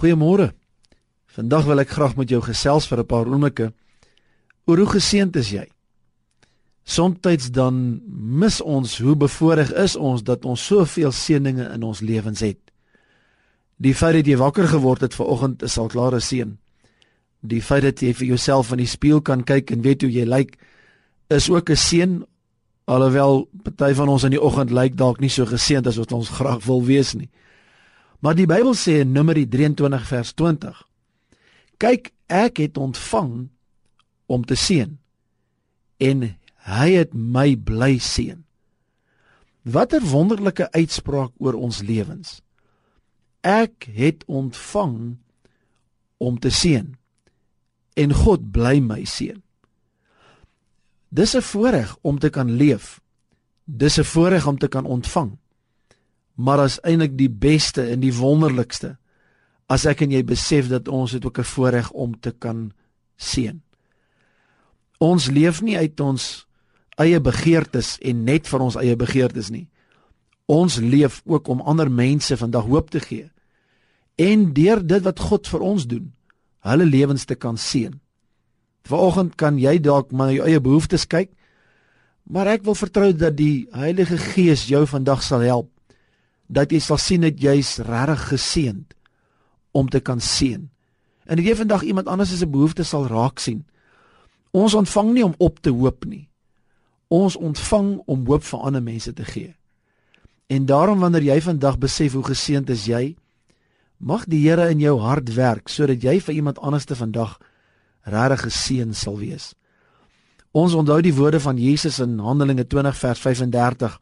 Goeiemôre. Vandag wil ek graag met jou gesels vir 'n paar oomblikke oor hoe geseënd is jy. Somstyds dan mis ons hoe bevoorreg is ons dat ons soveel seëninge in ons lewens het. Die feit dat jy wakker geword het vanoggend is al klare seën. Die feit dat jy vir jouself in die spieël kan kyk en weet hoe jy lyk is ook 'n seën alhoewel party van ons in die oggend lyk dalk nie so geseënd as wat ons graag wil wees nie. Maar die Bybel sê in Numeri 23 vers 20: Kyk, ek het ontvang om te seën en hy het my bly seën. Watter wonderlike uitspraak oor ons lewens. Ek het ontvang om te seën en God bly my seën. Dis 'n voorreg om te kan leef. Dis 'n voorreg om te kan ontvang maar as eintlik die beste en die wonderlikste as ek en jy besef dat ons het ook 'n voorreg om te kan seën. Ons leef nie uit ons eie begeertes en net vir ons eie begeertes nie. Ons leef ook om ander mense vandag hoop te gee en deur dit wat God vir ons doen, hulle lewens te kan seën. Vanoggend kan jy dalk maar jou eie behoeftes kyk, maar ek wil vertrou dat die Heilige Gees jou vandag sal help dat jy sal sien dat jy's regtig geseënd om te kan seën. En jy vandag iemand anders se behoeftes sal raak sien. Ons ontvang nie om op te hoop nie. Ons ontvang om hoop vir ander mense te gee. En daarom wanneer jy vandag besef hoe geseënd is jy, mag die Here in jou hart werk sodat jy vir iemand anders te vandag regtig geseën sal wees. Ons onthou die woorde van Jesus in Handelinge 20 vers 35.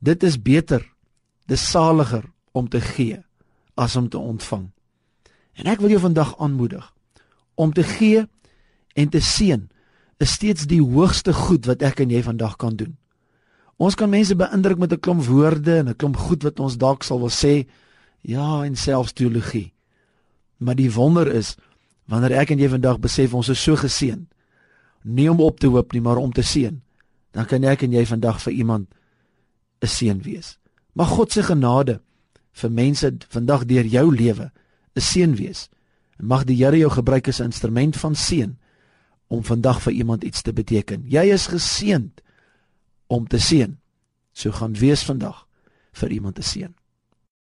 Dit is beter Dis saliger om te gee as om te ontvang. En ek wil jou vandag aanmoedig om te gee en te seën is steeds die hoogste goed wat ek en jy vandag kan doen. Ons kan mense beïndruk met 'n klomp woorde en 'n klomp goed wat ons dalk sal wil sê, ja, en selfs teologie. Maar die wonder is wanneer ek en jy vandag besef ons is so geseën, nie om op te hoop nie, maar om te seën, dan kan ek en jy vandag vir iemand 'n seën wees. Mag God se genade vir mense vandag deur jou lewe 'n seën wees. En mag die Here jou gebruik as 'n instrument van seën om vandag vir iemand iets te beteken. Jy is geseënd om te seën. So gaan wees vandag vir iemand te seën.